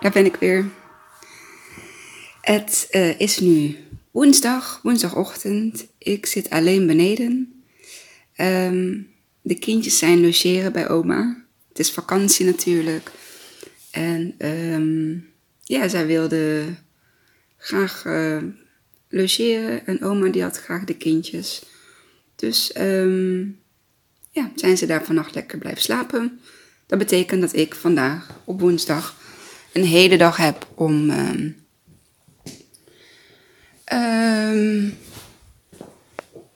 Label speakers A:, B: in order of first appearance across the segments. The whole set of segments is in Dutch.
A: daar ben ik weer. Het uh, is nu woensdag, woensdagochtend. Ik zit alleen beneden. Um, de kindjes zijn logeren bij oma. Het is vakantie natuurlijk. En um, ja, zij wilde graag uh, logeren. En oma die had graag de kindjes. Dus um, ja, zijn ze daar vannacht lekker blijven slapen. Dat betekent dat ik vandaag op woensdag een hele dag heb om um, um,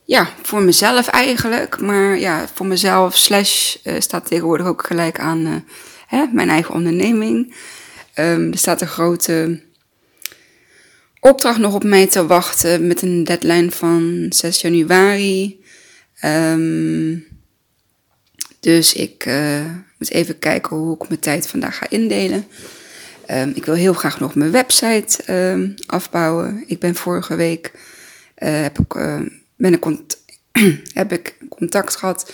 A: ja, voor mezelf eigenlijk. Maar ja, voor mezelf slash uh, staat tegenwoordig ook gelijk aan uh, hè, mijn eigen onderneming. Um, er staat een grote opdracht nog op mij te wachten met een deadline van 6 januari. Dus ik uh, moet even kijken hoe ik mijn tijd vandaag ga indelen. Um, ik wil heel graag nog mijn website um, afbouwen. Ik ben vorige week uh, heb ik, uh, ben ik heb ik contact gehad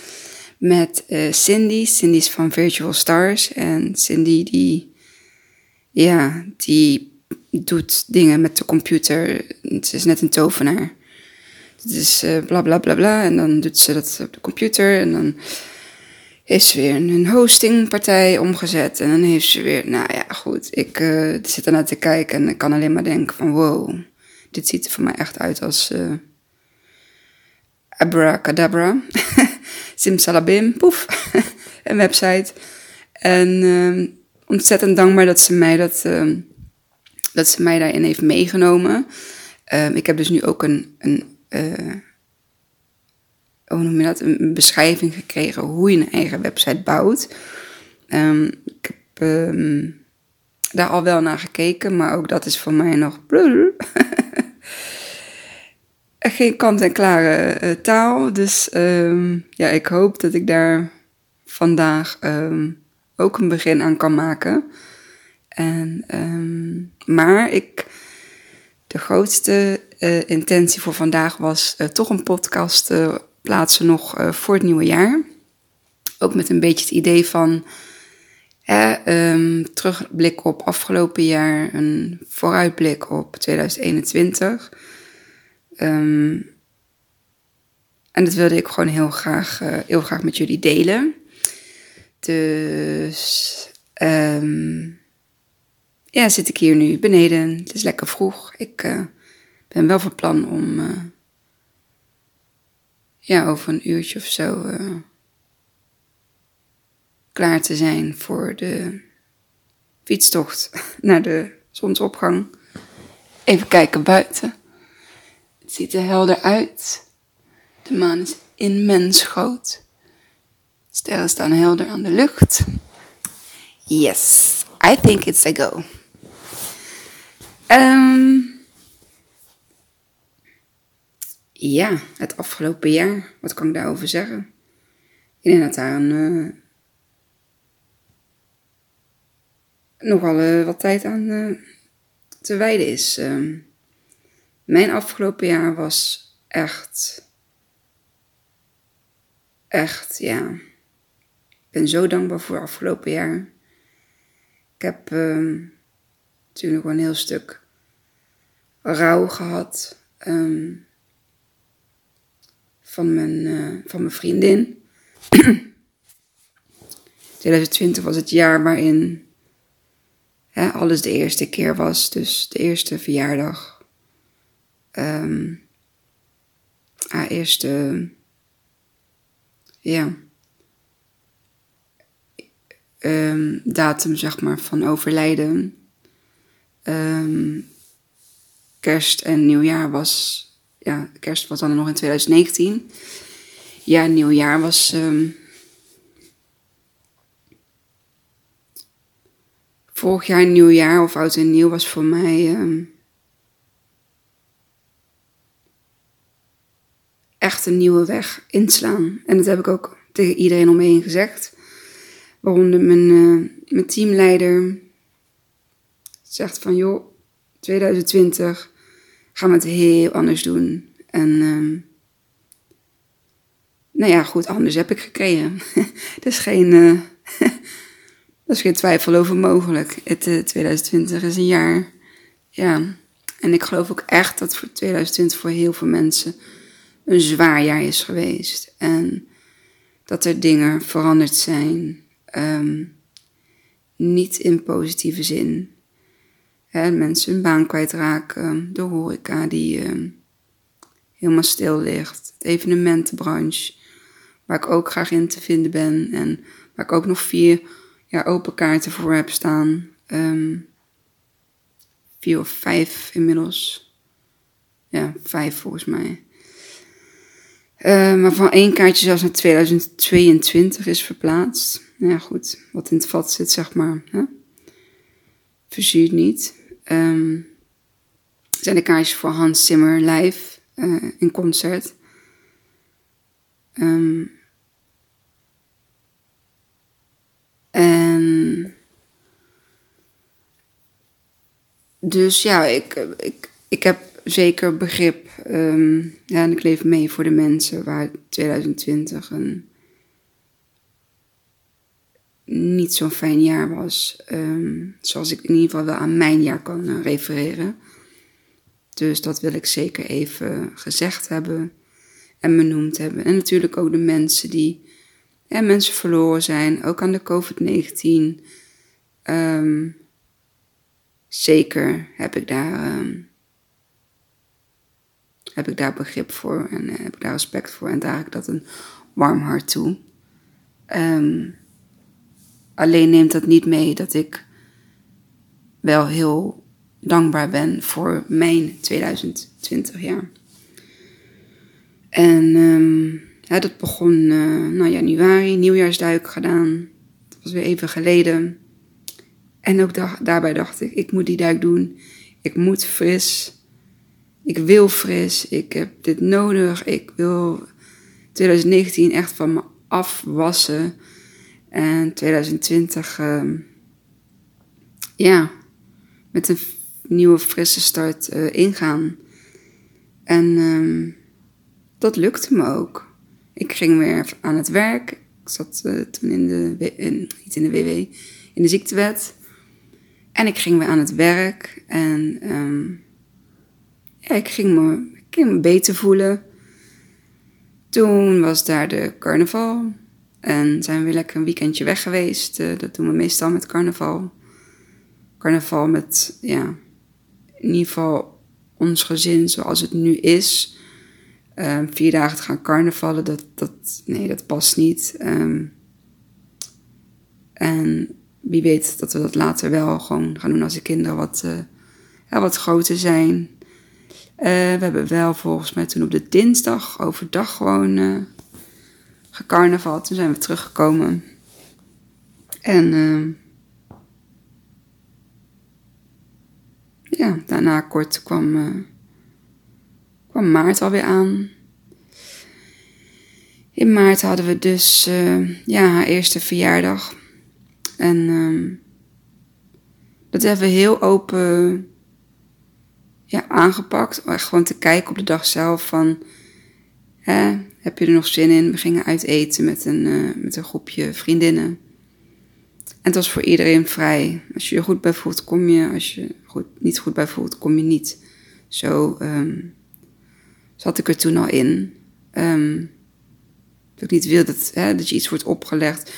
A: met Cindy. Cindy is van Virtual Stars. En Cindy die, ja, die doet dingen met de computer. Het is net een tovenaar. Het is bla bla bla bla. En dan doet ze dat op de computer. En dan heeft ze weer een hostingpartij omgezet. En dan heeft ze weer, nou ja, goed. Ik uh, zit ernaar te kijken en ik kan alleen maar denken van wow. Dit ziet er voor mij echt uit als uh, abracadabra. Simsalabim, poef. een website. En uh, ontzettend dankbaar dat ze mij dat, uh, dat ze mij daarin heeft meegenomen. Uh, ik heb dus nu ook een, een hoe noem dat, een beschrijving gekregen hoe je een eigen website bouwt. Um, ik heb um, daar al wel naar gekeken, maar ook dat is voor mij nog geen kant-en-klare uh, taal. Dus um, ja, ik hoop dat ik daar vandaag ook een begin aan kan maken. En, maar ik, de grootste uh, intentie voor vandaag was uh, toch een podcast plaatsen nog uh, voor het nieuwe jaar. Ook met een beetje het idee van um, terugblik op afgelopen jaar, een vooruitblik op 2021. Um, en dat wilde ik gewoon heel graag, uh, heel graag met jullie delen. Dus um, ja, zit ik hier nu beneden. Het is lekker vroeg. Ik uh, ben wel van plan om ja, over een uurtje of zo uh, klaar te zijn voor de fietstocht naar de zonsopgang. Even kijken buiten. Het ziet er helder uit. De maan is immens groot. Sterren staan helder aan de lucht. Yes, I think it's a go. Um, Ja, het afgelopen jaar. Wat kan ik daarover zeggen? Ik denk dat daar een, uh, nogal uh, wat tijd aan uh, te wijden is. Uh, mijn afgelopen jaar was echt, echt, ja. Ik ben zo dankbaar voor het afgelopen jaar. Ik heb natuurlijk wel een heel stuk rouw gehad. Um, van mijn, uh, van mijn vriendin. 2020 was het jaar waarin alles de eerste keer was. Dus de eerste verjaardag. Um, eerste. Ja. Um, datum, zeg maar, van overlijden. Um, kerst en nieuwjaar was ja, kerst was dan nog in 2019. Ja, nieuwjaar was. Um, vorig jaar nieuwjaar of oud en nieuw was voor mij. Um, echt een nieuwe weg inslaan. En dat heb ik ook tegen iedereen om me heen gezegd. Waaronder mijn, uh, mijn teamleider zegt van joh, 2020 gaan we het heel anders doen. En um, nou ja, goed, anders heb ik gekregen. dat is geen, uh, Dat is geen twijfel over mogelijk. Het, 2020 eh, is een jaar. Ja. En ik geloof ook echt dat voor 2020 voor heel veel mensen een zwaar jaar is geweest. En dat er dingen veranderd zijn. Ehm, niet in positieve zin. Mensen hun baan kwijtraken. De horeca die uh, helemaal stil ligt. De evenementenbranche. Waar ik ook graag in te vinden ben. En waar ik ook nog vier ja, open kaarten voor heb staan. Ehm, vier of vijf inmiddels. Ja, vijf volgens mij. Uh, maar van één kaartje zelfs naar 2022 is verplaatst. Ja, goed. Wat in het vat zit, zeg maar. Hè? Verzuurt niet. Um, zijn de kaartjes voor Hans Zimmer live uh, in concert. Um, en dus ja, ik, ik, ik heb zeker begrip. Um, ja, en ik leef mee voor de mensen waar 2020 een niet zo'n fijn jaar was. Um, zoals ik in ieder geval wel aan mijn jaar kan uh, refereren. Dus dat wil ik zeker even gezegd hebben en benoemd hebben. En natuurlijk ook de mensen die mensen verloren zijn, ook aan de COVID-19. Um, zeker heb ik daar, um, heb ik daar begrip voor en uh, heb ik daar respect voor en draag ik dat een warm hart toe. Um, alleen neemt dat niet mee dat ik wel heel dankbaar ben voor mijn 2020 jaar. En um, dat begon uh, nou, januari, nieuwjaarsduik gedaan. Dat was weer even geleden. En ook daarbij dacht ik, ik moet die duik doen. Ik moet fris. Ik wil fris. Ik heb dit nodig. Ik wil 2019 echt van me afwassen. En 2020, uh, ehm, ja, met een nieuwe frisse start uh, ingaan. En um, dat lukte me ook. Ik ging weer aan het werk. Ik zat uh, toen in de, in, niet in de WW, in de ziektewet. En ik ging weer aan het werk. En um, ja, ik ging me, ik ging me beter voelen. Toen was daar de carnaval. En zijn we lekker een weekendje weg geweest. Uh, dat doen we meestal met carnaval. Carnaval met, ja, in ieder geval ons gezin zoals het nu is. Um, vier dagen te gaan carnavallen, dat, dat, nee, dat past niet. Um, en wie weet dat we dat later wel gewoon gaan doen als de kinderen wat, uh, ja, wat groter zijn. Uh, we hebben wel volgens mij toen op de dinsdag overdag gewoon uh, gecarnavald. Toen zijn we teruggekomen. En ehm, ja, daarna kort kwam kwam maart alweer aan. In maart hadden we dus uh, ja, haar eerste verjaardag. En uh, dat hebben we heel open ja, aangepakt. Echt gewoon te kijken op de dag zelf van... Hè, heb je er nog zin in? We gingen uit eten met een, uh, met een groepje vriendinnen. En het was voor iedereen vrij. Als je je goed bij voelt, kom je. Als je goed, niet goed bij voelt, kom je niet. Zo... Um, zat ik er toen al in. Um, dat ik niet wil dat, hè, dat je iets wordt opgelegd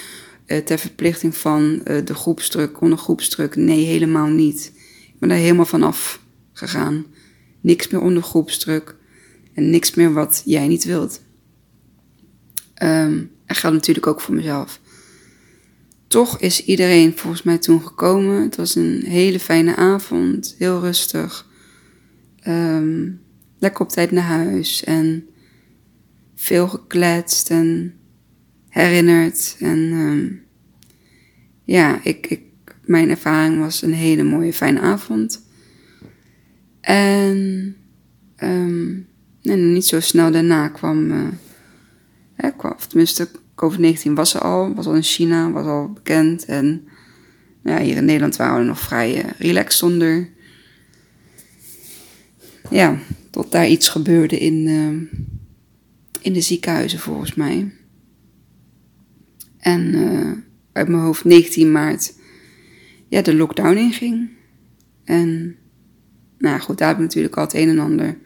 A: uh, ter verplichting van uh, de groepsdruk, onder groepsdruk. Nee, helemaal niet. Ik ben daar helemaal vanaf gegaan. Niks meer onder groepsdruk. En niks meer wat jij niet wilt. Um, en geldt natuurlijk ook voor mezelf. Toch is iedereen volgens mij toen gekomen. Het was een hele fijne avond, heel rustig. Um, lekker op tijd naar huis en veel gekletst en herinnerd. En um, ja, ik, ik, mijn ervaring was een hele mooie, fijne avond. En, en niet zo snel daarna kwam, uh, kwam tenminste, COVID-19 was er al, was al in China, was al bekend. En ja, hier in Nederland waren we nog vrij uh, relaxed zonder. Ja, tot daar iets gebeurde in, uh, in de ziekenhuizen volgens mij. En uh, uit mijn hoofd 19 maart ja, de lockdown inging. En nou goed, daar heb ik natuurlijk al het een en ander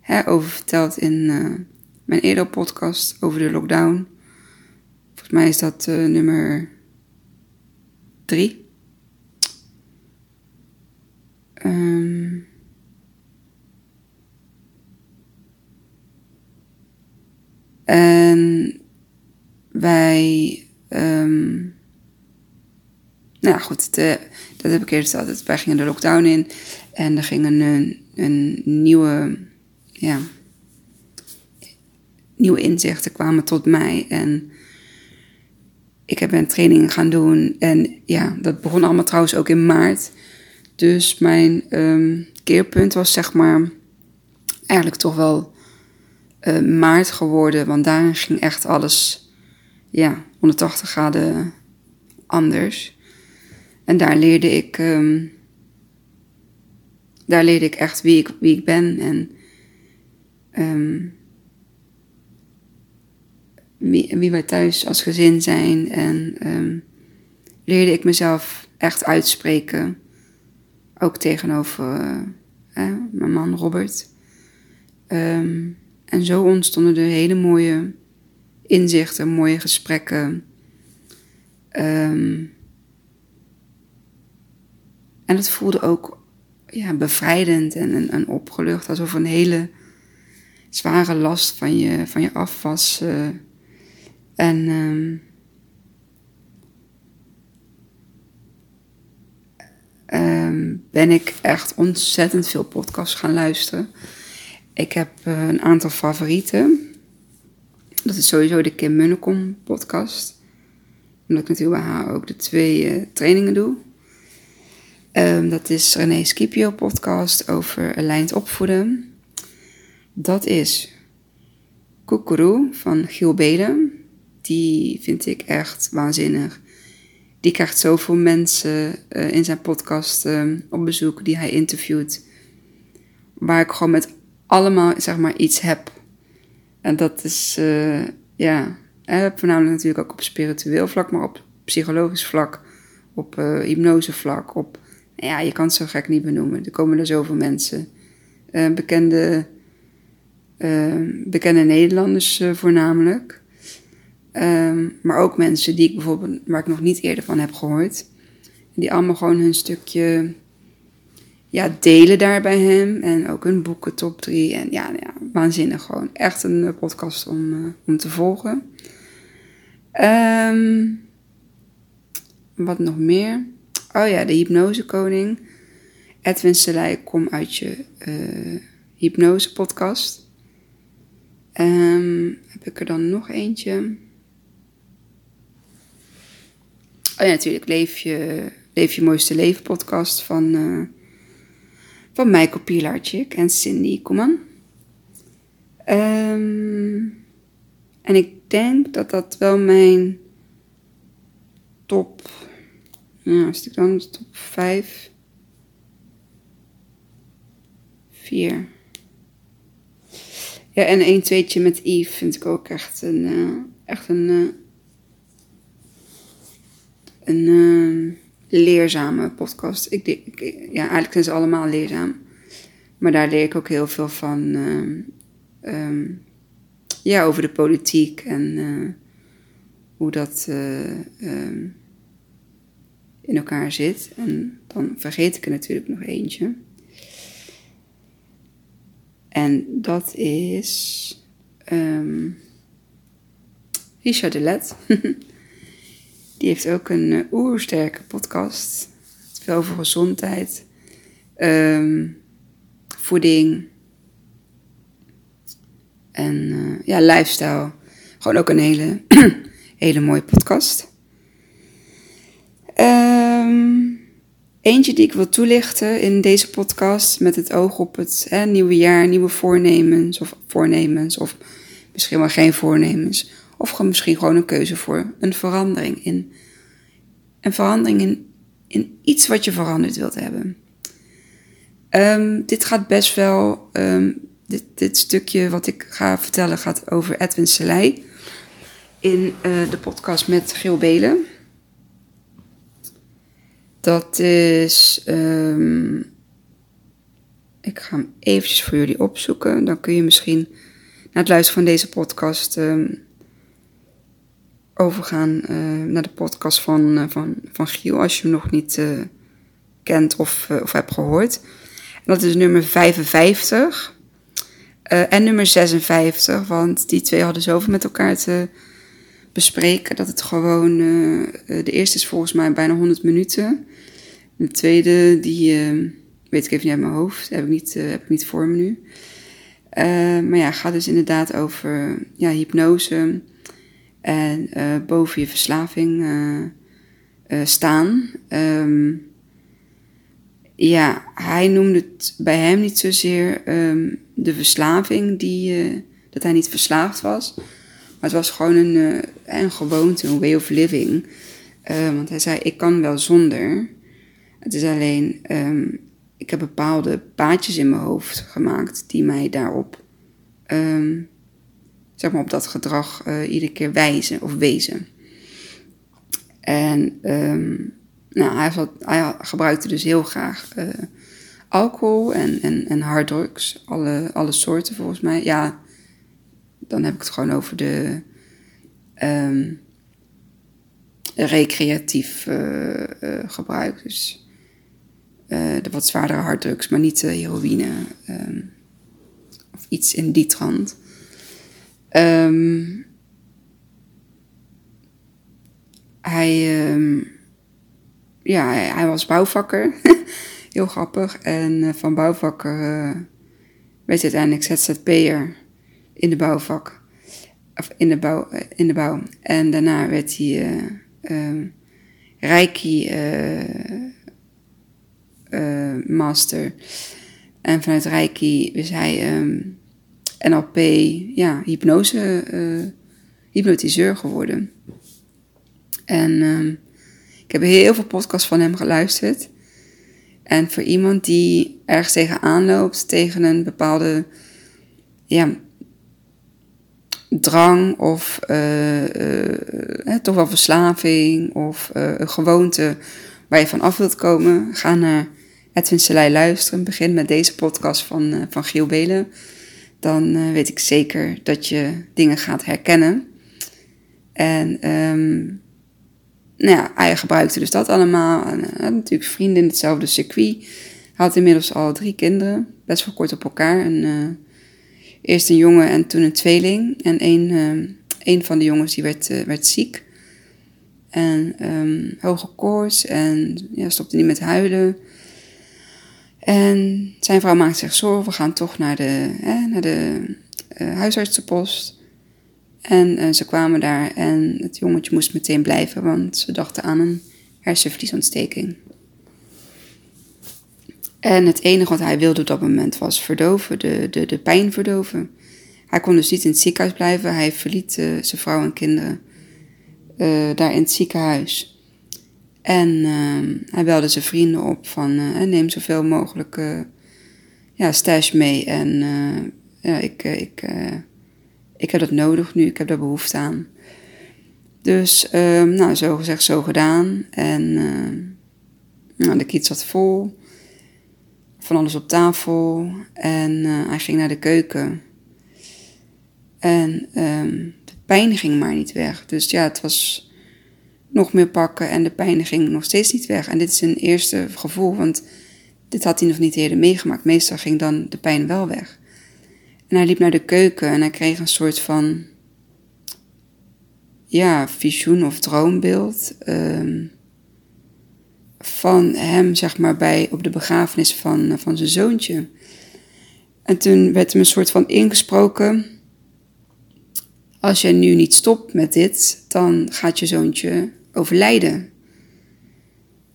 A: hè, over verteld in uh, mijn eerdere podcast over de lockdown. Volgens mij is dat uh, nummer drie. Um, en wij. Um, nou goed, de, dat heb ik eerder verteld. Wij gingen de lockdown in en er ging een, een nieuwe, ja, nieuwe inzichten kwamen tot mij. En ik heb een training gaan doen. En ja, dat begon allemaal trouwens ook in maart. Dus mijn um, keerpunt was zeg maar eigenlijk toch wel uh, maart geworden. Want daarin ging echt alles ja, 180 graden anders. En daar leerde ik, um, daar leerde ik echt wie ik, wie ik ben en um, wie, wij thuis als gezin zijn. En um, leerde ik mezelf echt uitspreken. Ook tegenover uh, mijn man Robert. Um, en zo ontstonden er hele mooie inzichten, mooie gesprekken. Um, en het voelde ook ja, bevrijdend en, en, opgelucht, alsof een hele zware last van je, van je af was. Uh, en um, um, ben ik echt ontzettend veel podcasts gaan luisteren. Ik heb uh, een aantal favorieten. Dat is sowieso de Kim Munnekom podcast. Omdat ik natuurlijk bij haar ook de twee uh, trainingen doe. Um, dat is René Scipio podcast over aligned opvoeden. Dat is Koekeroe van Giel Belen. Die vind ik echt waanzinnig. Die krijgt zoveel mensen uh, in zijn podcast uh, op bezoek die hij interviewt. Waar ik gewoon met allemaal zeg maar iets heb. En dat is, uh, ja, voornamelijk natuurlijk ook op spiritueel vlak, maar op psychologisch vlak, op hypnose vlak, op ja, je kan het zo gek niet benoemen. Er komen er zoveel mensen. Bekende, bekende Nederlanders voornamelijk. Um, maar ook mensen die ik bijvoorbeeld, waar ik nog niet eerder van heb gehoord. Die allemaal gewoon hun stukje ja, delen daar bij hem. En ook hun boeken top 3. En ja, ja, waanzinnig gewoon. Echt een podcast om, om te volgen. Um, wat nog meer? Oh ja, de hypnosekoning. Edwin Selei, kom uit je uh, hypnose podcast. Um, heb ik er dan nog eentje? Oh ja, natuurlijk. Leef je, Leef je mooiste leven podcast van, uh, van Michael Pilarczyk en Cindy Koeman. Um, en ik denk dat dat wel mijn top ja, als ik dan top 5. 4. Ja, en een tweetje met Yves vind ik ook echt een, uh, echt een, uh, een uh, leerzame podcast. Ik, ja, eigenlijk zijn ze allemaal leerzaam. Maar daar leer ik ook heel veel van. Um, ja, over de politiek en hoe dat. Um, in elkaar zit. En dan vergeet ik er natuurlijk nog eentje. En dat is um, Richard de Let. Die heeft ook een uh, oersterke podcast. Veel over gezondheid, um, voeding en uh, ja, lifestyle. Gewoon ook een hele, hele mooie podcast. Um, eentje die ik wil toelichten in deze podcast met het oog op het hè, nieuwe jaar, nieuwe voornemens of voornemens of misschien wel geen voornemens. Of misschien gewoon een keuze voor een verandering in. Een verandering in, in iets wat je veranderd wilt hebben. Um, dit gaat best wel, um, dit, dit stukje wat ik ga vertellen gaat over Edwin Selei. In uh, de podcast met Geel Belen Dat is. ehm, ik ga hem eventjes voor jullie opzoeken. Dan kun je misschien na het luisteren van deze podcast ehm, overgaan eh, naar de podcast van, eh, van, van Giel. Als je hem nog niet eh, kent of, of hebt gehoord. Dat is nummer 55. eh, en nummer 56. Want die twee hadden zoveel met elkaar te bespreken. Dat het gewoon. de eerste is volgens mij bijna 100 minuten. De tweede, die weet ik even niet uit mijn hoofd. Heb ik niet, heb ik niet voor me nu. Maar ja, gaat dus inderdaad over ja, hypnose. En eh, boven je verslaving eh, eh, staan. Ehm, ja, hij noemde het bij hem niet zozeer ehm, de verslaving, die, dat hij niet verslaafd was. Maar het was gewoon een, een gewoonte, een way of living. Eh, want hij zei, ik kan wel zonder. Het is alleen, ehm, ik heb bepaalde paadjes in mijn hoofd gemaakt die mij daarop, ehm, zeg maar op dat gedrag eh, iedere keer wijzen of wezen. En ehm, nou, hij, hij gebruikte dus heel graag eh, alcohol en, en, en harddrugs. Alle, alle soorten volgens mij. Ja, dan heb ik het gewoon over de ehm, recreatief eh, gebruik. Dus de wat zwaardere harddrugs, maar niet heroïne ehm, of iets in die trant. Ehm, hij, ehm, ja, hij, was bouwvakker. Heel grappig. En eh, van bouwvakker eh, werd hij uiteindelijk ZZP'er in de bouwvak. Of in de bouw. eh, in de bouw. En daarna werd hij ehm, Reiki master. En vanuit Reiki is hij ehm, NLP, ja, hypnose, eh, hypnotiseur geworden. En ehm, ik heb heel veel podcasts van hem geluisterd. En voor iemand die ergens tegenaan loopt, tegen een bepaalde ja, drang of eh, eh, toch wel verslaving of eh, een gewoonte waar je van af wilt komen, ga naar Edwin luisteren. Begin met deze podcast van, eh, van Giel Belen. Dan eh, weet ik zeker dat je dingen gaat herkennen. En ehm, nou ja, hij gebruikte dus dat allemaal. En had natuurlijk vrienden in hetzelfde circuit. Hij had inmiddels al drie kinderen, best wel kort op elkaar. Eh, eerst een jongen en toen een tweeling. En een, eh, een van de jongens die werd, eh, werd ziek. En ehm, hoge koorts en ja, stopte niet met huilen. En zijn vrouw maakte zich zorgen. We gaan toch naar de, hè, naar de eh, huisartsenpost. En eh, ze kwamen daar en het jongetje moest meteen blijven, want ze dachten aan een hersenvliesontsteking. En het enige wat hij wilde op dat moment was verdoven, de, de, de pijn verdoven. Hij kon dus niet in het ziekenhuis blijven. Hij verliet eh, zijn vrouw en kinderen daar in het ziekenhuis. En ehm, hij belde zijn vrienden op van eh, neem zoveel mogelijk eh, ja, stash mee. En eh, ja, ik, ik, ik heb dat nodig nu, ik heb daar behoefte aan. Dus, ehm, nou, zo gezegd, zo gedaan. En nou, de kiet zat vol. Van alles op tafel. En hij ging naar de keuken. En ehm, de pijn ging maar niet weg. Dus ja, het was nog meer pakken en de pijn ging nog steeds niet weg. En dit is een eerste gevoel, want dit had hij nog niet eerder meegemaakt. Meestal ging dan de pijn wel weg. En hij liep naar de keuken en hij kreeg een soort van, ja, visioen of droombeeld ehm, van hem, zeg maar, bij, op de begrafenis van, van zijn zoontje. En toen werd hem een soort van ingesproken. Als jij nu niet stopt met dit, dan gaat je zoontje overlijden.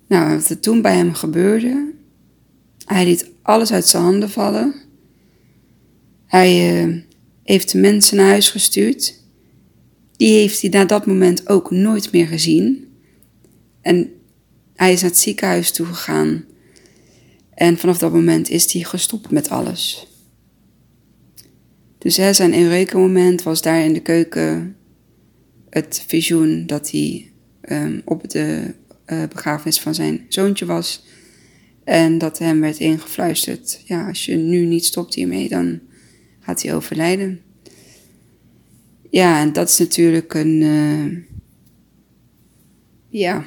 A: Nou, wat er toen bij hem gebeurde, hij liet alles uit zijn handen vallen. Hij uh, heeft de mensen naar huis gestuurd. Die heeft hij na dat moment ook nooit meer gezien. En hij is naar het ziekenhuis toegegaan. En vanaf dat moment is hij gestopt met alles. Dus hè, zijn Eureka-moment was daar in de keuken het visioen dat hij um, op de uh, begrafenis van zijn zoontje was. En dat hem werd ingefluisterd: ja, als je nu niet stopt hiermee, dan gaat hij overlijden. Ja, en dat is natuurlijk een. Uh, ja.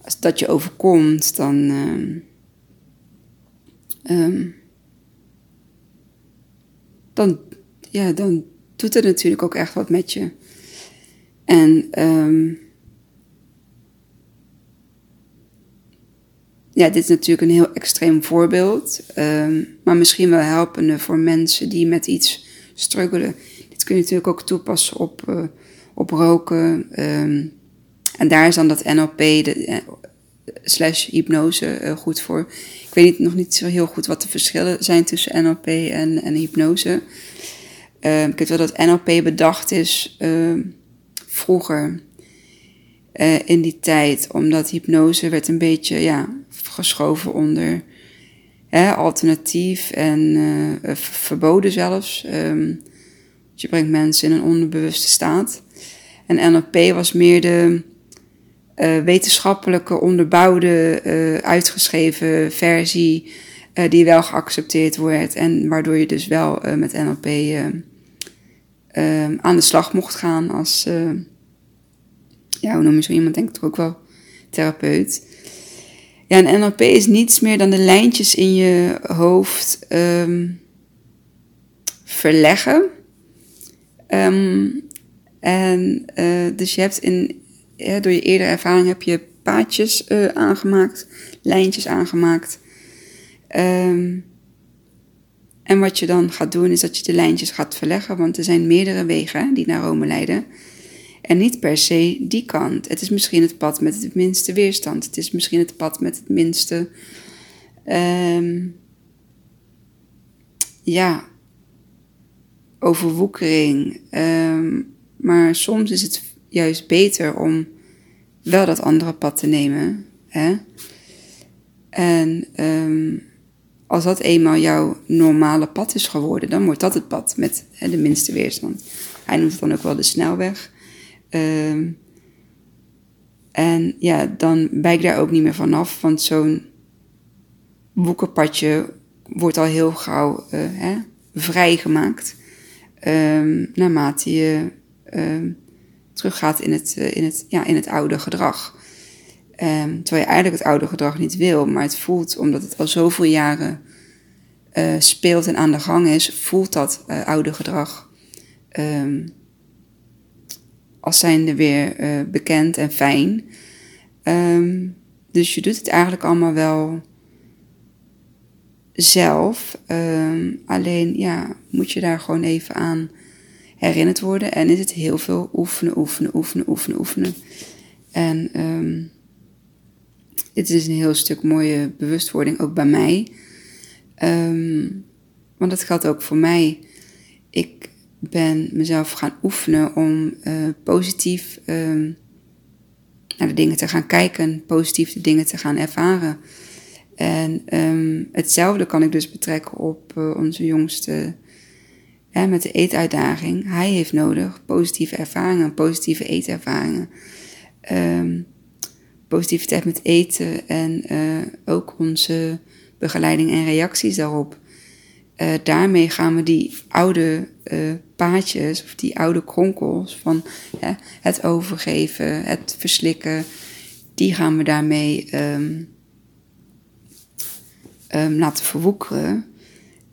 A: Als dat je overkomt, dan. Uh, dan, ja, dan doet het natuurlijk ook echt wat met je. En um, ja, dit is natuurlijk een heel extreem voorbeeld, um, maar misschien wel helpende voor mensen die met iets struggelen. Dit kun je natuurlijk ook toepassen op, uh, op roken. Um, en daar is dan dat NLP de, uh, slash hypnose uh, goed voor. Ik weet niet, nog niet zo heel goed wat de verschillen zijn tussen NLP en, en hypnose. ik weet wel dat NLP bedacht is vroeger uh, in die tijd, omdat hypnose werd een beetje ja, geschoven onder hè, alternatief en uh, verboden zelfs. Um, je brengt mensen in een onderbewuste staat. En NLP was meer de uh, wetenschappelijke, onderbouwde, uitgeschreven versie die wel geaccepteerd wordt en waardoor je dus wel met NLP aan de slag mocht gaan als ja, hoe noem je zo iemand, denk ik toch ook wel therapeut. Ja, een NLP is niets meer dan de lijntjes in je hoofd um, verleggen. Um, en dus je hebt in, door je eerdere ervaring heb je paadjes uh, aangemaakt, lijntjes aangemaakt. Um, en wat je dan gaat doen is dat je de lijntjes gaat verleggen, want er zijn meerdere wegen die naar Rome leiden. En niet per se die kant. Het is misschien het pad met het minste weerstand. Het is misschien het pad met het minste. Um, ja, overwoekering. Um, maar soms is het juist beter om wel dat andere pad te nemen. Hè? En um, als dat eenmaal jouw normale pad is geworden, dan wordt dat het pad met hè, de minste weerstand. Hij noemt het dan ook wel de snelweg. Um, en ja, dan wijk daar ook niet meer vanaf, want zo'n boekenpadje wordt al heel gauw uh, hè, vrijgemaakt. Um, naarmate je teruggaat in het, uh, in, het, ja, in het oude gedrag. Um, terwijl je eigenlijk het oude gedrag niet wil, maar het voelt, omdat het al zoveel jaren uh, speelt en aan de gang is, voelt dat oude gedrag als zijnde weer bekend en fijn. Um, dus je doet het eigenlijk allemaal wel zelf. Um, alleen ja, moet je daar gewoon even aan herinnerd worden. En is het heel veel oefenen, oefenen, oefenen, oefenen, oefenen. En um, dit is een heel stuk mooie bewustwording ook bij mij. Um, want dat geldt ook voor mij. Ik ben mezelf gaan oefenen om uh, positief uh, naar de dingen te gaan kijken, positief de dingen te gaan ervaren. En hetzelfde kan ik dus betrekken op uh, onze jongste met de eetuitdaging. Hij heeft nodig positieve ervaringen, positieve eetervaringen. Um, positiviteit met eten en uh, ook onze begeleiding en reacties daarop. Uh, daarmee gaan we die oude uh, paadjes of die oude kronkels van hè, het overgeven, het verslikken, die gaan we daarmee um, um, laten verwoekeren.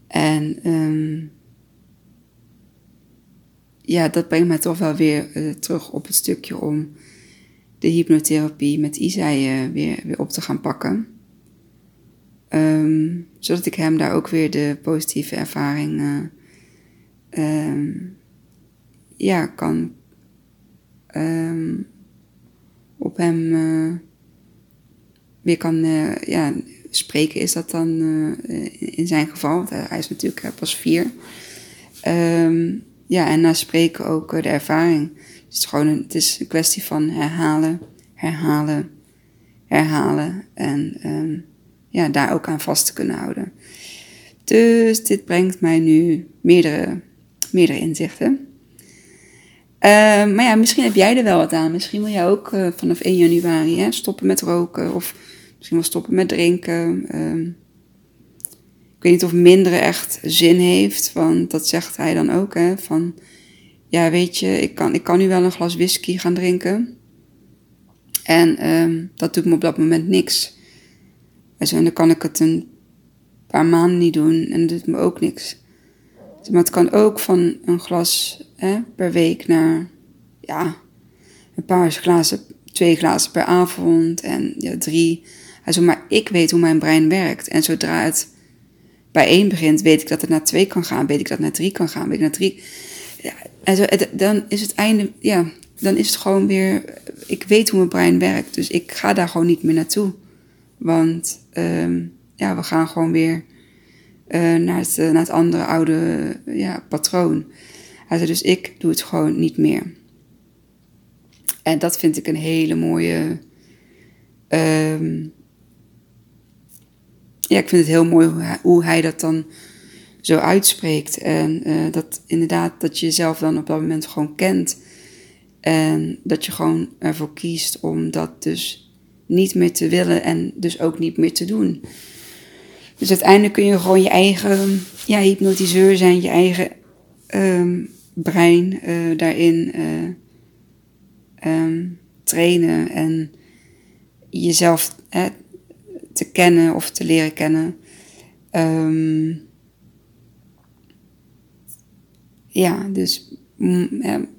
A: En ja, dat brengt mij toch wel weer uh, terug op het stukje om de hypnotherapie met Isai uh, weer, weer op te gaan pakken. Um, zodat ik hem daar ook weer de positieve ervaring uh, um, ja, kan um, op hem weer kan ja, spreken, is dat dan in zijn geval. Want hij is natuurlijk pas vier. Ja, en na spreken ook de ervaring. Het is gewoon een, het is een kwestie van herhalen, herhalen, herhalen. En ja, daar ook aan vast te kunnen houden. Dus dit brengt mij nu meerdere, meerdere inzichten. Ehm, maar ja, misschien heb jij er wel wat aan. Misschien wil jij ook eh, vanaf 1 januari hè, stoppen met roken. Of misschien wel stoppen met drinken. Ehm, ik weet niet of minderen echt zin heeft. Want dat zegt hij dan ook. Hè, van, ja weet je, ik kan, ik kan nu wel een glas whisky gaan drinken. En ehm, dat doet me op dat moment niks. En dan kan ik het een paar maanden niet doen en dat doet me ook niks. Maar het kan ook van een glas hè, per week naar ja, een paar glazen, twee glazen per avond en ja, drie. Also, maar ik weet hoe mijn brein werkt. En zodra het bij één begint, weet ik dat het naar twee kan gaan. Weet ik dat het naar drie kan gaan. Weet ik naar drie. Ja, zo, dan is het einde, ja, dan is het gewoon weer. Ik weet hoe mijn brein werkt. Dus ik ga daar gewoon niet meer naartoe. Want um, ja, we gaan gewoon weer uh, naar, het, naar het andere oude ja, patroon. Also, dus ik doe het gewoon niet meer. En dat vind ik een hele mooie. Um, ja, ik vind het heel mooi hoe hij, dat dan zo uitspreekt. En uh, dat inderdaad, dat je jezelf dan op dat moment gewoon kent. En dat je gewoon ervoor kiest om dat dus niet meer te willen en dus ook niet meer te doen. Dus uiteindelijk kun je gewoon je eigen ja, hypnotiseur zijn, je eigen um, brein uh, daarin uh, um, trainen en jezelf te kennen of te leren kennen. Um, ja, dus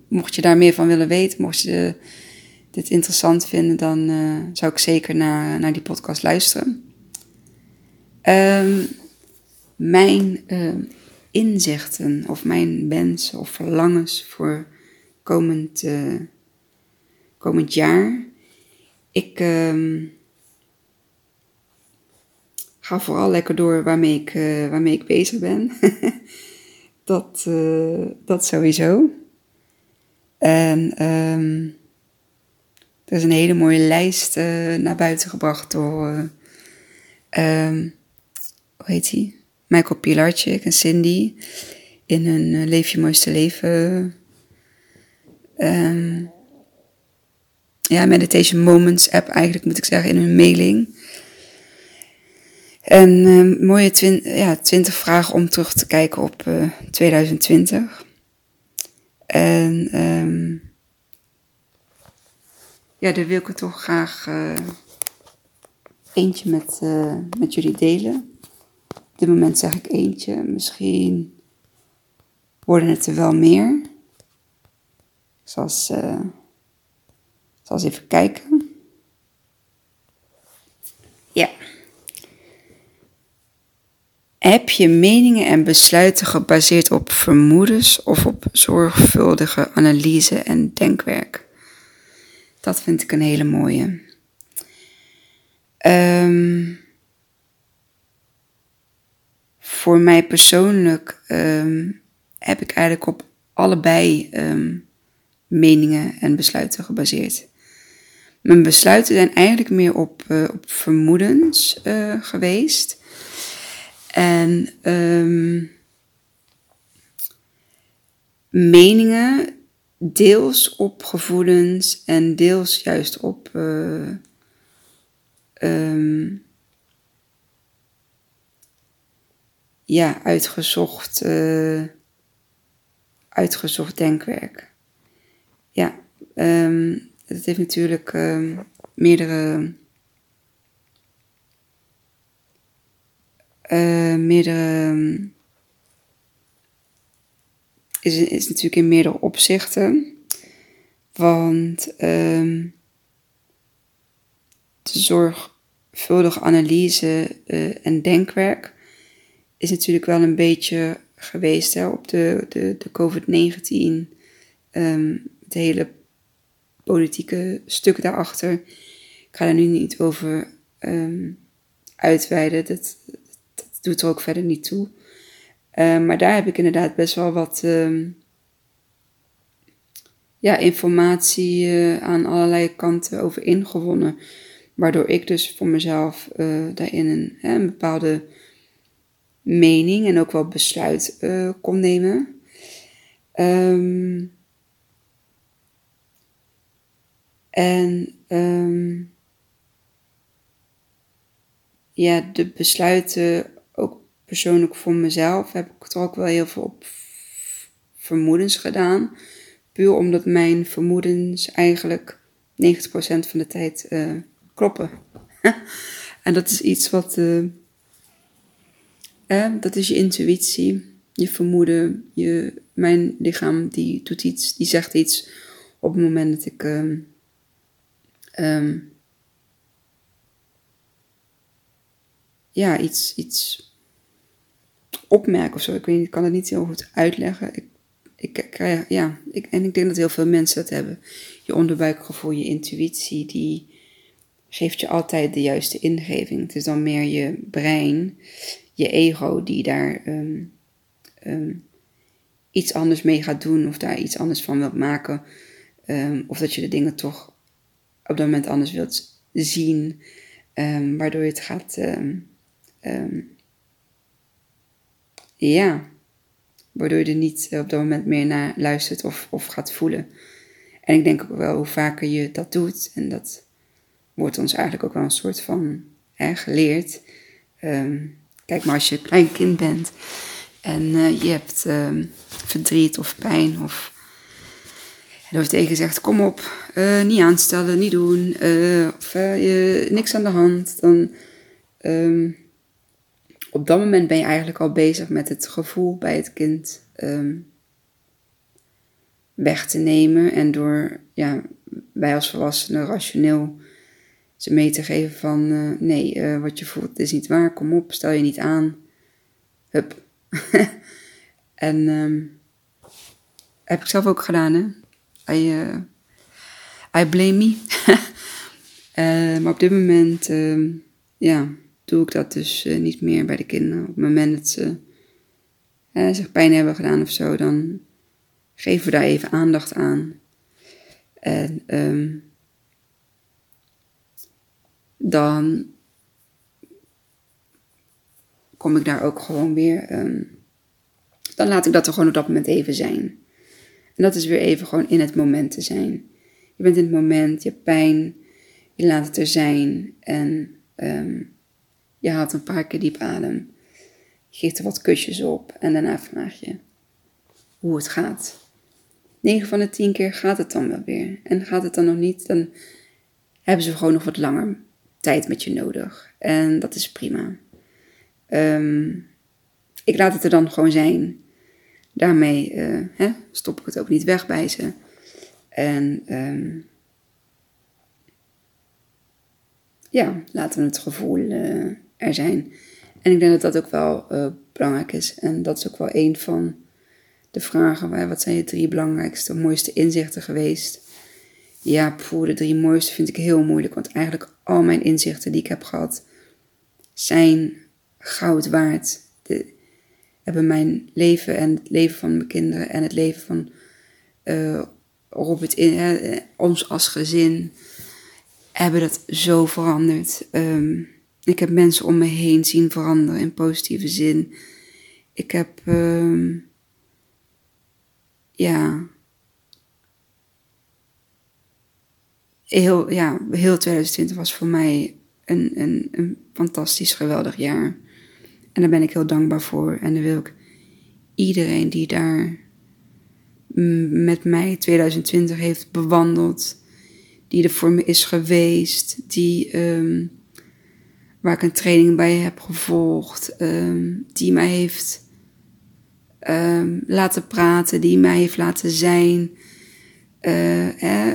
A: mocht je daar meer van willen weten, mocht je dit interessant vinden, dan zou ik zeker naar, naar die podcast luisteren. Um, mijn uh, inzichten of mijn wensen of verlangens voor komend, uh, komend jaar. Ik ga vooral lekker door waarmee ik, uh, waarmee ik bezig ben. dat, dat sowieso. En um, er is een hele mooie lijst naar buiten gebracht door. Um, hoe heet hij? Michael Pilarczyk en Cindy in hun Leef je mooiste leven. Um, ja, Meditation Moments app eigenlijk moet ik zeggen in hun mailing. En um, mooie twin, ja, 20 vragen om terug te kijken op uh, 2020. En um, ja, daar wil ik het toch graag uh, eentje met, uh, met jullie delen. Op dit moment zeg ik eentje. Misschien worden het er wel meer. Eens, uh, eens even kijken. Ja. Heb je meningen en besluiten gebaseerd op vermoedens of op zorgvuldige analyse en denkwerk? Dat vind ik een hele mooie. Um, voor mij persoonlijk um, heb ik eigenlijk op allebei um, meningen en besluiten gebaseerd. Mijn besluiten zijn eigenlijk meer op, uh, op vermoedens uh, geweest. En um, meningen deels op gevoelens en deels juist op uh, ja, uitgezocht, uh, uitgezocht denkwerk. Ja, um, het heeft natuurlijk um, meerdere, uh, is, natuurlijk in meerdere opzichten. Want um, de zorgvuldige analyse uh, en denkwerk is natuurlijk wel een beetje geweest hè, op de, de, de COVID-19. Um, ehm, het hele politieke stuk daarachter. Ik ga er nu niet over um, uitweiden. Dat, doet er ook verder niet toe. Um, maar daar heb ik inderdaad best wel wat ja, informatie uh, aan allerlei kanten over ingewonnen. Waardoor ik dus voor mezelf uh, daarin een, hè, bepaalde mening en ook wel besluit uh, kon nemen. Um, En ja, de besluiten, persoonlijk voor mezelf, heb ik toch ook wel heel veel op vermoedens gedaan. Puur omdat mijn vermoedens eigenlijk 90% van de tijd uh, kloppen. en dat is iets wat. Uh, eh, dat is je intuïtie, je vermoeden, je, mijn lichaam die doet iets, die zegt iets op het moment dat ik. Um, um, ja, iets, iets opmerk of zo. Ik weet niet, ik kan het niet heel goed uitleggen. Ik, ik, ja, ik, en ik denk dat heel veel mensen dat hebben. Je onderbuikgevoel, je intuïtie, die geeft je altijd de juiste ingeving. Het is dan meer je brein, je ego, die daar um, um, iets anders mee gaat doen of daar iets anders van wilt maken. Um, of dat je de dingen toch op dat moment anders wilt zien, waardoor je het gaat ja, waardoor je er niet op dat moment meer naar luistert of, of gaat voelen. En ik denk ook wel hoe vaker je dat doet, en dat wordt ons eigenlijk ook wel een soort van geleerd. Um, kijk maar als je een klein kind bent en uh, je hebt um, verdriet of pijn of er wordt tegen gezegd, kom op, uh, niet aanstellen, niet doen, of niks aan de hand, dan um, op dat moment ben je eigenlijk al bezig met het gevoel bij het kind um, weg te nemen. En door ja, wij als volwassenen rationeel ze mee te geven van uh, nee, uh, wat je voelt is niet waar, kom op, stel je niet aan. Hup. en um, heb ik zelf ook gedaan, hè. I, uh, I blame me. maar op dit moment, um, ja doe ik dat dus uh, niet meer bij de kinderen. Op het moment dat ze zich pijn hebben gedaan of zo, dan geven we daar even aandacht aan. En um, dan kom ik daar ook gewoon weer. Um, dan laat ik dat er gewoon op dat moment even zijn. En dat is weer even gewoon in het moment te zijn. Je bent in het moment, je hebt pijn, je laat het er zijn. En um, je haalt een paar keer diep adem. Je geeft er wat kusjes op en daarna vraag je hoe het gaat. 9 van de 10 keer gaat het dan wel weer. En gaat het dan nog niet, dan hebben ze gewoon nog wat langer tijd met je nodig. En dat is prima. Um, ik laat het er dan gewoon zijn. Daarmee uh, hè, stop ik het ook niet weg bij ze. En um, ja, laten we het gevoel uh, er zijn. En ik denk dat dat ook wel uh, belangrijk is. En dat is ook wel een van de vragen. Wat zijn je drie belangrijkste, mooiste inzichten geweest? Ja, voor de drie mooiste vind ik heel moeilijk. Want eigenlijk al mijn inzichten die ik heb gehad, zijn goud waard. De, hebben mijn leven en het leven van mijn kinderen en het leven van uh, Robert in, uh, ons als gezin hebben dat zo veranderd. Um, ik heb mensen om me heen zien veranderen in positieve zin. Ik heb, um, ja, heel, ja, heel 2020 was voor mij een, een, een fantastisch, geweldig jaar. En daar ben ik heel dankbaar voor. En dan wil ik iedereen die daar met mij 2020 heeft bewandeld, die er voor me is geweest, die um, waar ik een training bij heb gevolgd, um, die mij heeft um, laten praten, die mij heeft laten zijn uh,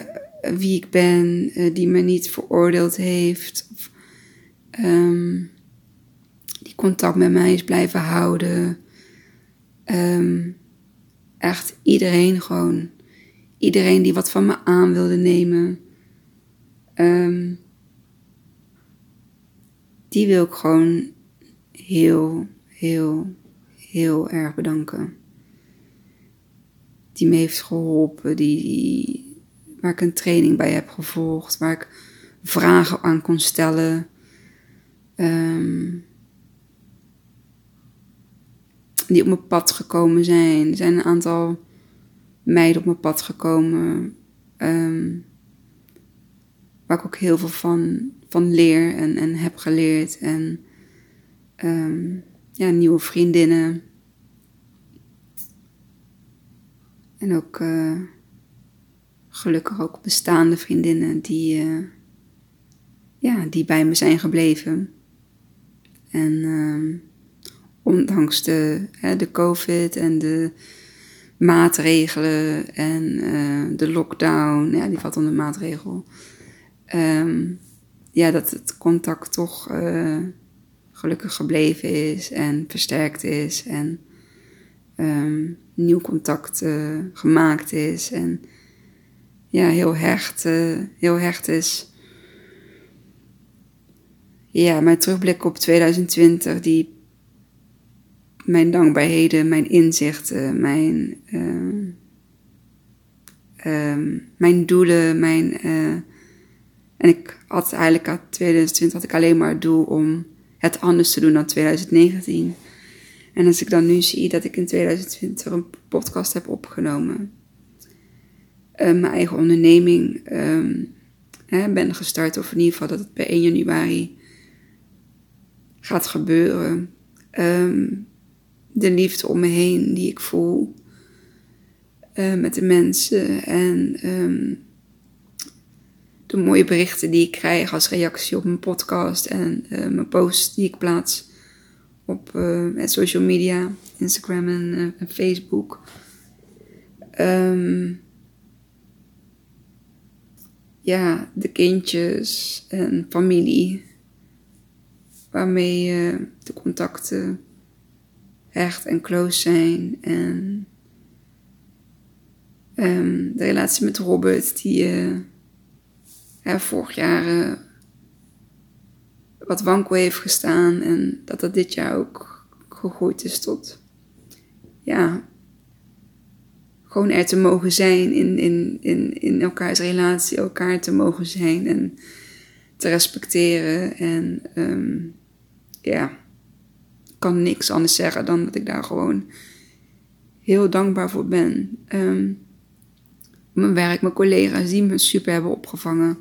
A: wie ik ben, uh, die me niet veroordeeld heeft, of, um, die contact met mij is blijven houden. echt iedereen gewoon. Iedereen die wat van me aan wilde nemen. Um, die wil ik gewoon heel, heel, heel erg bedanken. Die me heeft geholpen, die, waar ik een training bij heb gevolgd, waar ik vragen aan kon stellen. Um, die op mijn pad gekomen zijn. Er zijn een aantal meiden op mijn pad gekomen. Um, waar ik ook heel veel van, van leer en, en heb geleerd. En ehm, ja, nieuwe vriendinnen. En ook uh, gelukkig ook bestaande vriendinnen die, uh, ja, die bij me zijn gebleven. En uh, ondanks de, hè, de COVID en de maatregelen en eh, de lockdown, ja, die valt onder maatregel. Um, ja, dat het contact toch uh, gelukkig gebleven is en versterkt is en um, nieuw contact uh, gemaakt is en ja, heel hecht, uh, heel hecht is. Ja, mijn terugblik op 2020, die mijn dankbaarheden, mijn inzichten, mijn, uh, uh, mijn doelen, mijn. En ik had eigenlijk aan 2020 had ik alleen maar het doel om het anders te doen dan 2019. En als ik dan nu zie dat ik in 2020 een podcast heb opgenomen, mijn eigen onderneming um, hè, ben gestart, of in ieder geval dat het bij 1 januari gaat gebeuren. Um, de liefde om me heen die ik voel uh, met de mensen en um, de mooie berichten die ik krijg als reactie op mijn podcast en uh, mijn posts die ik plaats op uh, social media, Instagram en, en Facebook. Um, ja, de kindjes en familie waarmee de contacten echt en close zijn. En um, de relatie met Robert, die ja, vorig jaar uh, wat wankel heeft gestaan. En dat dat dit jaar ook gegroeid is tot, ja, gewoon er te mogen zijn in, in, in, in elkaars relatie, elkaar te mogen zijn en te respecteren. En um, ja kan niks anders zeggen dan dat ik daar gewoon heel dankbaar voor ben. Um, mijn werk, mijn collega's die me super hebben opgevangen.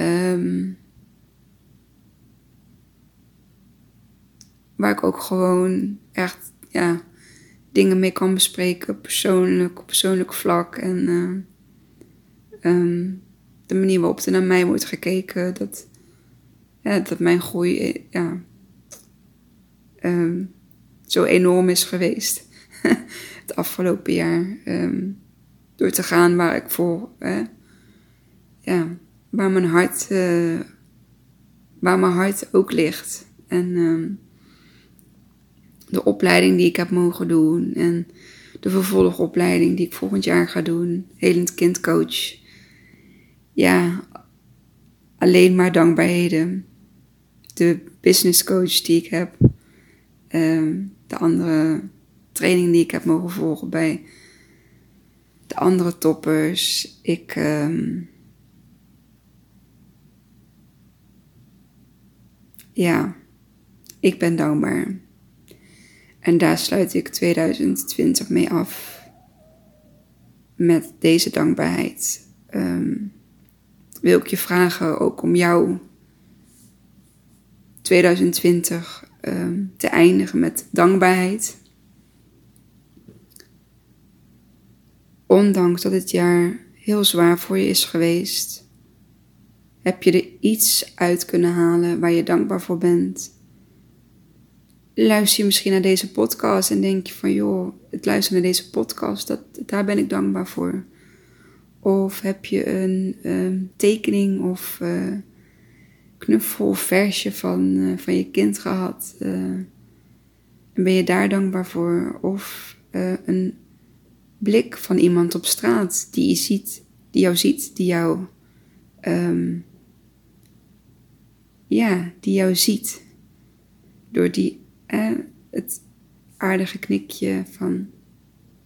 A: Um, waar ik ook gewoon echt ja, dingen mee kan bespreken, persoonlijk, op persoonlijk vlak. En uh, um, de manier waarop er naar mij wordt gekeken, dat, dat mijn groei ja, um, zo enorm is geweest. het afgelopen jaar. Door te gaan waar ik voor, ja, waar mijn hart, uh, waar mijn hart ook ligt. En um, de opleiding die ik heb mogen doen en de vervolgopleiding die ik volgend jaar ga doen, helend kindcoach. Ja, alleen maar dankbaarheden. De business coach die ik heb, um, de andere training die ik heb mogen volgen bij de andere toppers. Ik. Um, ja, ik ben dankbaar. En daar sluit ik 2020 mee af. Met deze dankbaarheid. Um, wil ik je vragen ook om jou 2020 Ehm, te eindigen met dankbaarheid. Ondanks dat het jaar heel zwaar voor je is geweest, heb je er iets uit kunnen halen waar je dankbaar voor bent. Luister je misschien naar deze podcast en denk je van joh, het luisteren naar deze podcast, dat, daar ben ik dankbaar voor. Of heb je een, een tekening of uh, knuffel versje van, uh, van je kind gehad. Uh, en ben je daar dankbaar voor? Of een blik van iemand op straat die je ziet, die jou ziet, die jou, um, ja, die jou ziet. Door die, het aardige knikje van,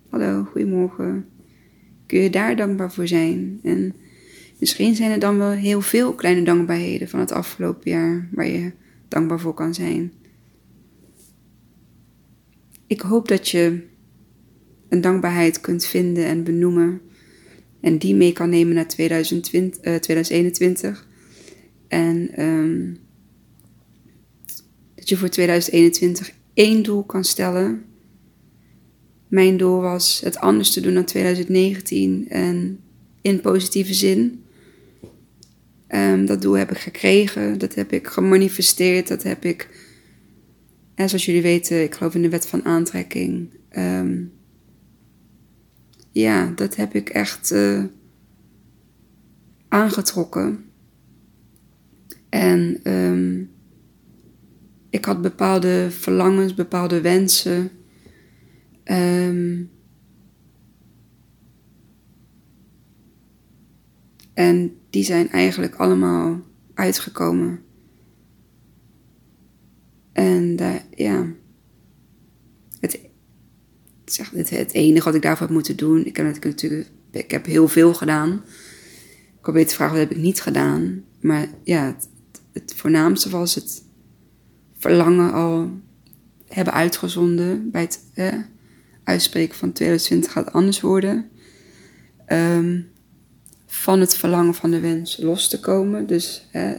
A: hallo, goedemorgen. Kun je daar dankbaar voor zijn? En Misschien zijn er dan wel heel veel kleine dankbaarheden van het afgelopen jaar waar je dankbaar voor kan zijn. Ik hoop dat je een dankbaarheid kunt vinden en benoemen En die mee kan nemen naar 2020, 2021. En ehm, dat je voor 2021 één doel kan stellen. Mijn doel was het anders te doen dan 2019 en in positieve zin. Um, dat doel heb ik gekregen, dat heb ik gemanifesteerd, dat heb ik, en zoals jullie weten, ik geloof in de wet van aantrekking. Um, ja, dat heb ik echt uh, aangetrokken. En um, ik had bepaalde verlangens, bepaalde wensen. Um, en die zijn eigenlijk allemaal uitgekomen. En uh, ja, het, zeg, het, het enige wat ik daarvoor heb moeten doen, ik heb natuurlijk, ik heb heel veel gedaan. Ik probeer te vragen wat heb ik niet gedaan. Maar ja, het, het voornaamste was het verlangen al hebben uitgezonden bij het eh, uitspreken van 2020 gaat anders worden. Um, van het verlangen van de wens los te komen. Dus eh,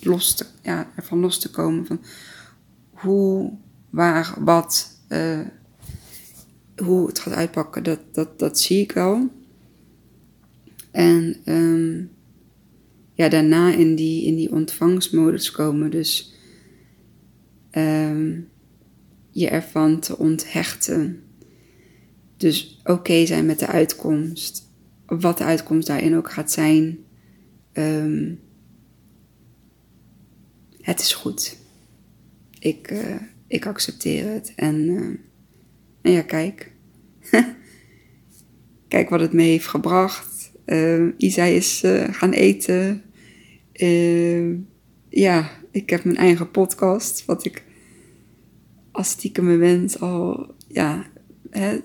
A: los te, ja, ervan los te komen van hoe, waar, wat, uh, hoe het gaat uitpakken, dat, dat, dat zie ik wel. En um, ja, daarna in die, in die ontvangstmodus komen. Dus um, je ervan te onthechten. Dus oké zijn met de uitkomst wat de uitkomst daarin ook gaat zijn. Um, het is goed. Ik, uh, ik accepteer het. En, en ja, kijk. kijk wat het me heeft gebracht. Uh, Isa is gaan eten. Ja, ik heb mijn eigen podcast. Wat ik als stiekem wens al ja, hè,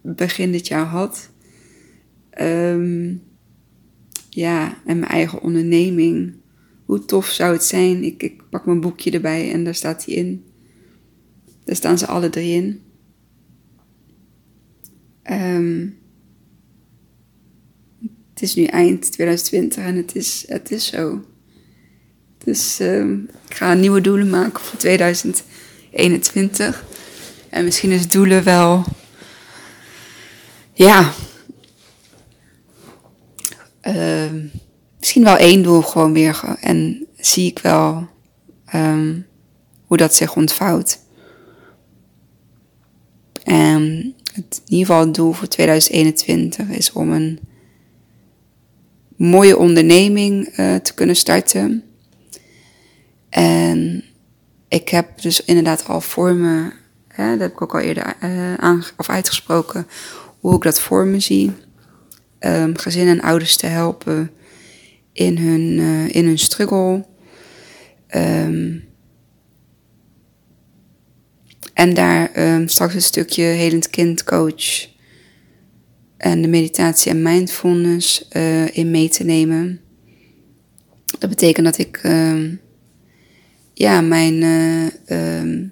A: begin dit jaar had. Um, ja, en mijn eigen onderneming. Hoe tof zou het zijn? Ik, ik pak mijn boekje erbij en daar staat hij in. Daar staan ze alle drie in. Um, het is nu eind 2020 en het is, het is zo. Dus um, ik ga nieuwe doelen maken voor 2021. En misschien is doelen wel. Ja, uh, misschien wel één doel gewoon weer. En zie ik wel um, hoe dat zich ontvouwt. En in ieder geval het doel voor 2021 is om een mooie onderneming uh, te kunnen starten. En ik heb dus inderdaad al voor me, hè, dat heb ik ook al eerder uh, of uitgesproken, hoe ik dat voor me zie um, gezinnen en ouders te helpen in hun, uh, in hun struggle. Um, en daar um, straks een stukje helend kind coach en de meditatie en mindfulness uh, in mee te nemen. Dat betekent dat ik ja, mijn uh,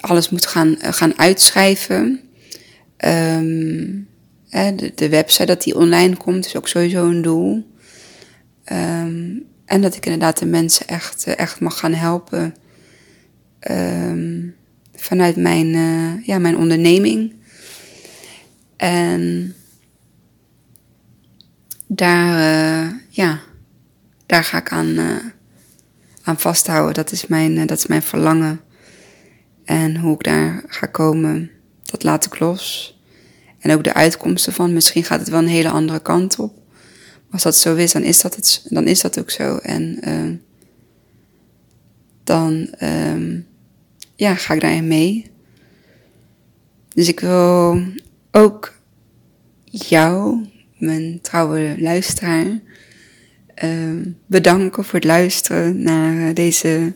A: alles moet gaan, eh, gaan uitschrijven. Um, de, website dat die online komt is ook sowieso een doel. En dat ik inderdaad de mensen echt, eh, echt mag gaan helpen. Vanuit mijn, uh, ja, mijn onderneming. En daar, uh, ja, daar ga ik aan, uh, aan vasthouden. Dat is mijn, dat is mijn verlangen. En hoe ik daar ga komen, dat laat ik los. En ook de uitkomsten van, misschien gaat het wel een hele andere kant op. Als dat zo is, dan is dat, het, dan is dat ook zo. En dan uh, ja, ga ik daarin mee. Dus ik wil ook jou, mijn trouwe luisteraar, uh, bedanken voor het luisteren naar deze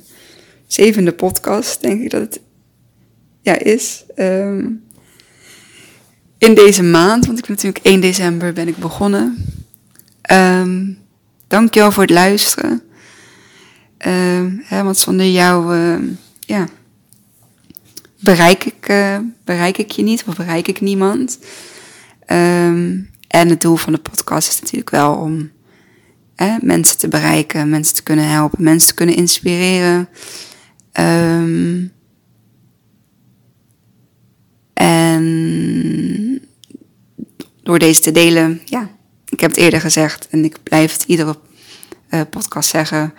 A: zevende podcast. Denk ik dat het ja, is. Um, in deze maand, want ik ben natuurlijk 1 december ben ik begonnen. Um, dankjewel voor het luisteren. Want zonder jou, ja, bereik ik, bereik ik je niet of bereik ik niemand. Ehm, en het doel van de podcast is natuurlijk wel om mensen te bereiken, mensen te kunnen helpen, mensen te kunnen inspireren. Ehm, en door deze te delen, ja, ik heb het eerder gezegd en ik blijf het iedere uh, podcast zeggen.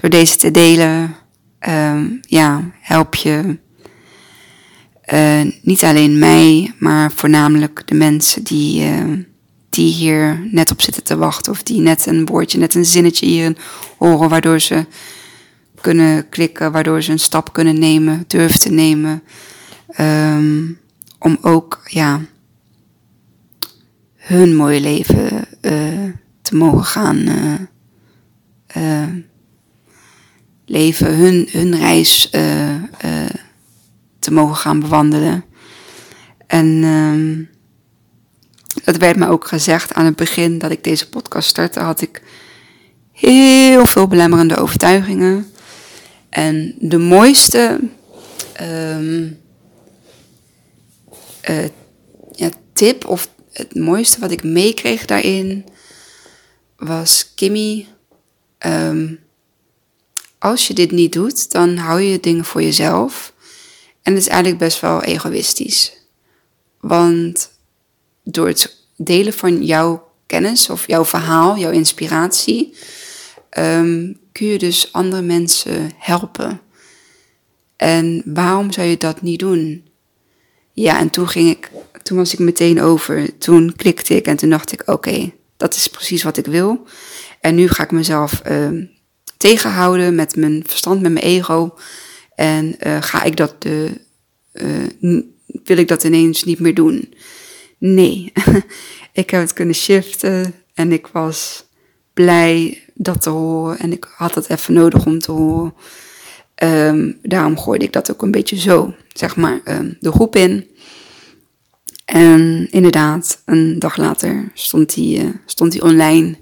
A: Door deze te delen, ehm, ja, help je uh, niet alleen mij, maar voornamelijk de mensen die, uh, die hier net op zitten te wachten. Of die net een woordje, net een zinnetje hierin horen, waardoor ze kunnen klikken, waardoor ze een stap kunnen nemen, durven te nemen. Um, om ook, ja, hun mooie leven uh, te mogen gaan leven, hun, hun reis te mogen gaan bewandelen. En um, het werd me ook gezegd aan het begin dat ik deze podcast startte, had ik heel veel belemmerende overtuigingen. En de mooiste um, uh, ja, tip of het mooiste wat ik meekreeg daarin was Kimmy. Um, als je dit niet doet, dan hou je dingen voor jezelf. En het is eigenlijk best wel egoïstisch. Want door het delen van jouw kennis of jouw verhaal, jouw inspiratie, um, kun je dus andere mensen helpen. En waarom zou je dat niet doen? Ja, en toen ging ik, toen was ik meteen over. Toen klikte ik en toen dacht ik, oké, dat is precies wat ik wil. En nu ga ik mezelf uh, tegenhouden met mijn verstand, met mijn ego. En uh, ga ik dat de, uh, wil ik dat ineens niet meer doen? Nee, ik heb het kunnen shiften en ik was blij dat te horen. En ik had het even nodig om te horen. Um, daarom gooide ik dat ook een beetje zo, zeg maar, um, de groep in. En inderdaad, een dag later stond hij stond die online.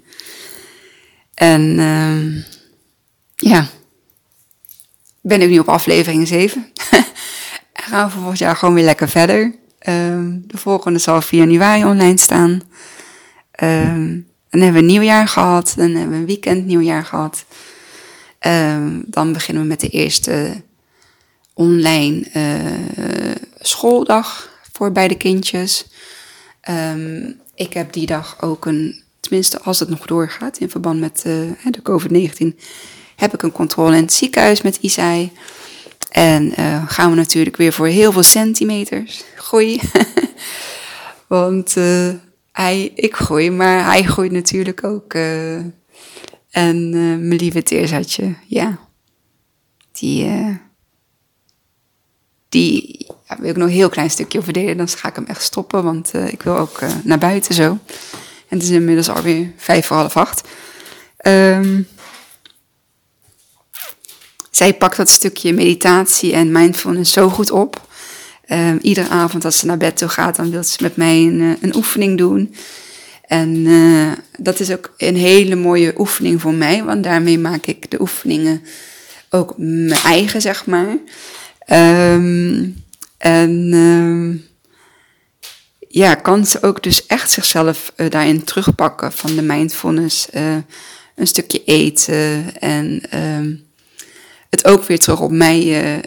A: En um, ja, ben ik nu op aflevering 7. en gaan we volgend jaar gewoon weer lekker verder. Um, de volgende zal 4 januari online staan. Um, dan hebben we een nieuwjaar gehad. Dan hebben we een weekend nieuwjaar gehad. Um, dan beginnen we met de eerste online uh, schooldag voor beide kindjes. ik heb die dag ook een, tenminste als het nog doorgaat in verband met uh, de COVID-19, heb ik een controle in het ziekenhuis met Isai. En uh, gaan we natuurlijk weer voor heel veel centimeters groeien. Want uh, hij, ik groei, maar hij groeit natuurlijk ook. Uh, en mijn lieve Teersatje, ja. Die, die wil ik nog heel klein stukje over delen. Dan ga ik hem echt stoppen, want ik wil ook naar buiten zo. En het is inmiddels alweer vijf voor half acht. Um, zij pakt dat stukje meditatie en mindfulness zo goed op. Um, iedere avond als ze naar bed toe gaat, dan wil ze met mij een, eh, een oefening doen. En uh, dat is ook een hele mooie oefening voor mij, want daarmee maak ik de oefeningen ook mijn eigen, zeg maar. Um, en um, ja, kan ze ook dus echt zichzelf uh, daarin terugpakken van de mindfulness. Een stukje eten en het ook weer terug op mij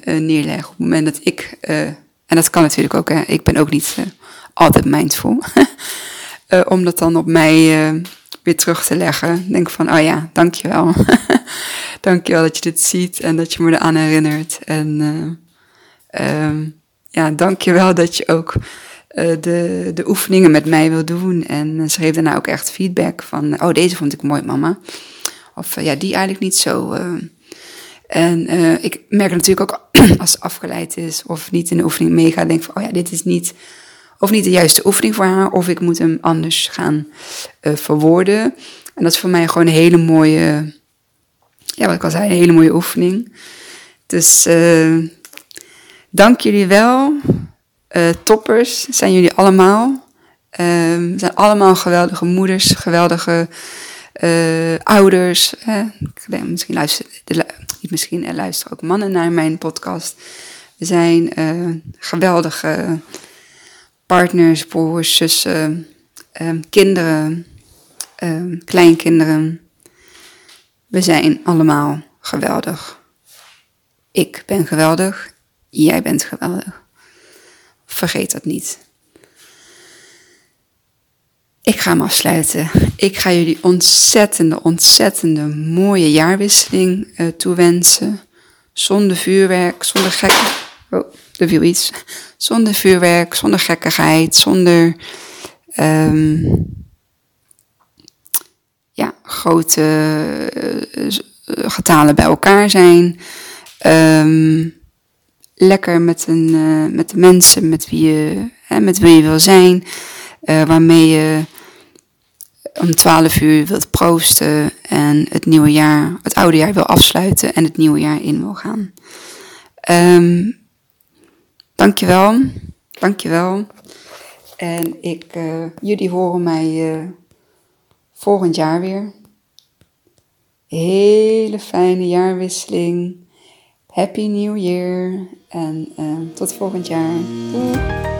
A: uh, neerleggen. Op het moment dat ik, uh, en dat kan natuurlijk ook, hè, ik ben ook niet altijd mindful. om dat dan op mij weer terug te leggen. Denk van, oh ja, dankjewel. dankjewel dat je dit ziet en dat je me eraan herinnert. En um, ja, dankjewel dat je ook de, de oefeningen met mij wil doen. En ze geeft daarna ook echt feedback van, oh deze vond ik mooi mama. Of ja, die eigenlijk niet zo... En uh, ik merk natuurlijk ook als het afgeleid is of niet in de oefening meegaat, denk van, oh ja, dit is niet, of niet de juiste oefening voor haar, of ik moet hem anders gaan uh, verwoorden. En dat is voor mij gewoon een hele mooie, ja, wat ik al zei, een hele mooie oefening. Dus uh, dank jullie wel. toppers zijn jullie allemaal. Um, zijn allemaal geweldige moeders, geweldige ouders. misschien luisteren misschien, er luisteren ook mannen naar mijn podcast. We zijn eh, geweldige partners, broers, zussen, ehm, kinderen, ehm, kleinkinderen. We zijn allemaal geweldig. Ik ben geweldig, jij bent geweldig. Vergeet dat niet. Ik ga hem afsluiten. Ik ga jullie ontzettende, ontzettende mooie jaarwisseling uh, toewensen. Zonder vuurwerk, zonder gekke... Oh, er viel iets. Zonder vuurwerk, zonder gekkigheid, zonder... Um, ja, grote uh, getalen bij elkaar zijn. Um, lekker met, een, met de mensen met wie je, hè, met wie je wil zijn. waarmee je om 12 uur wilt proosten en het nieuwe jaar, het oude jaar wil afsluiten en het nieuwe jaar in wil gaan. Um, dankjewel, dankjewel. En ik, uh, jullie horen mij uh, volgend jaar weer. Hele fijne jaarwisseling. Happy New Year en uh, tot volgend jaar. Doei.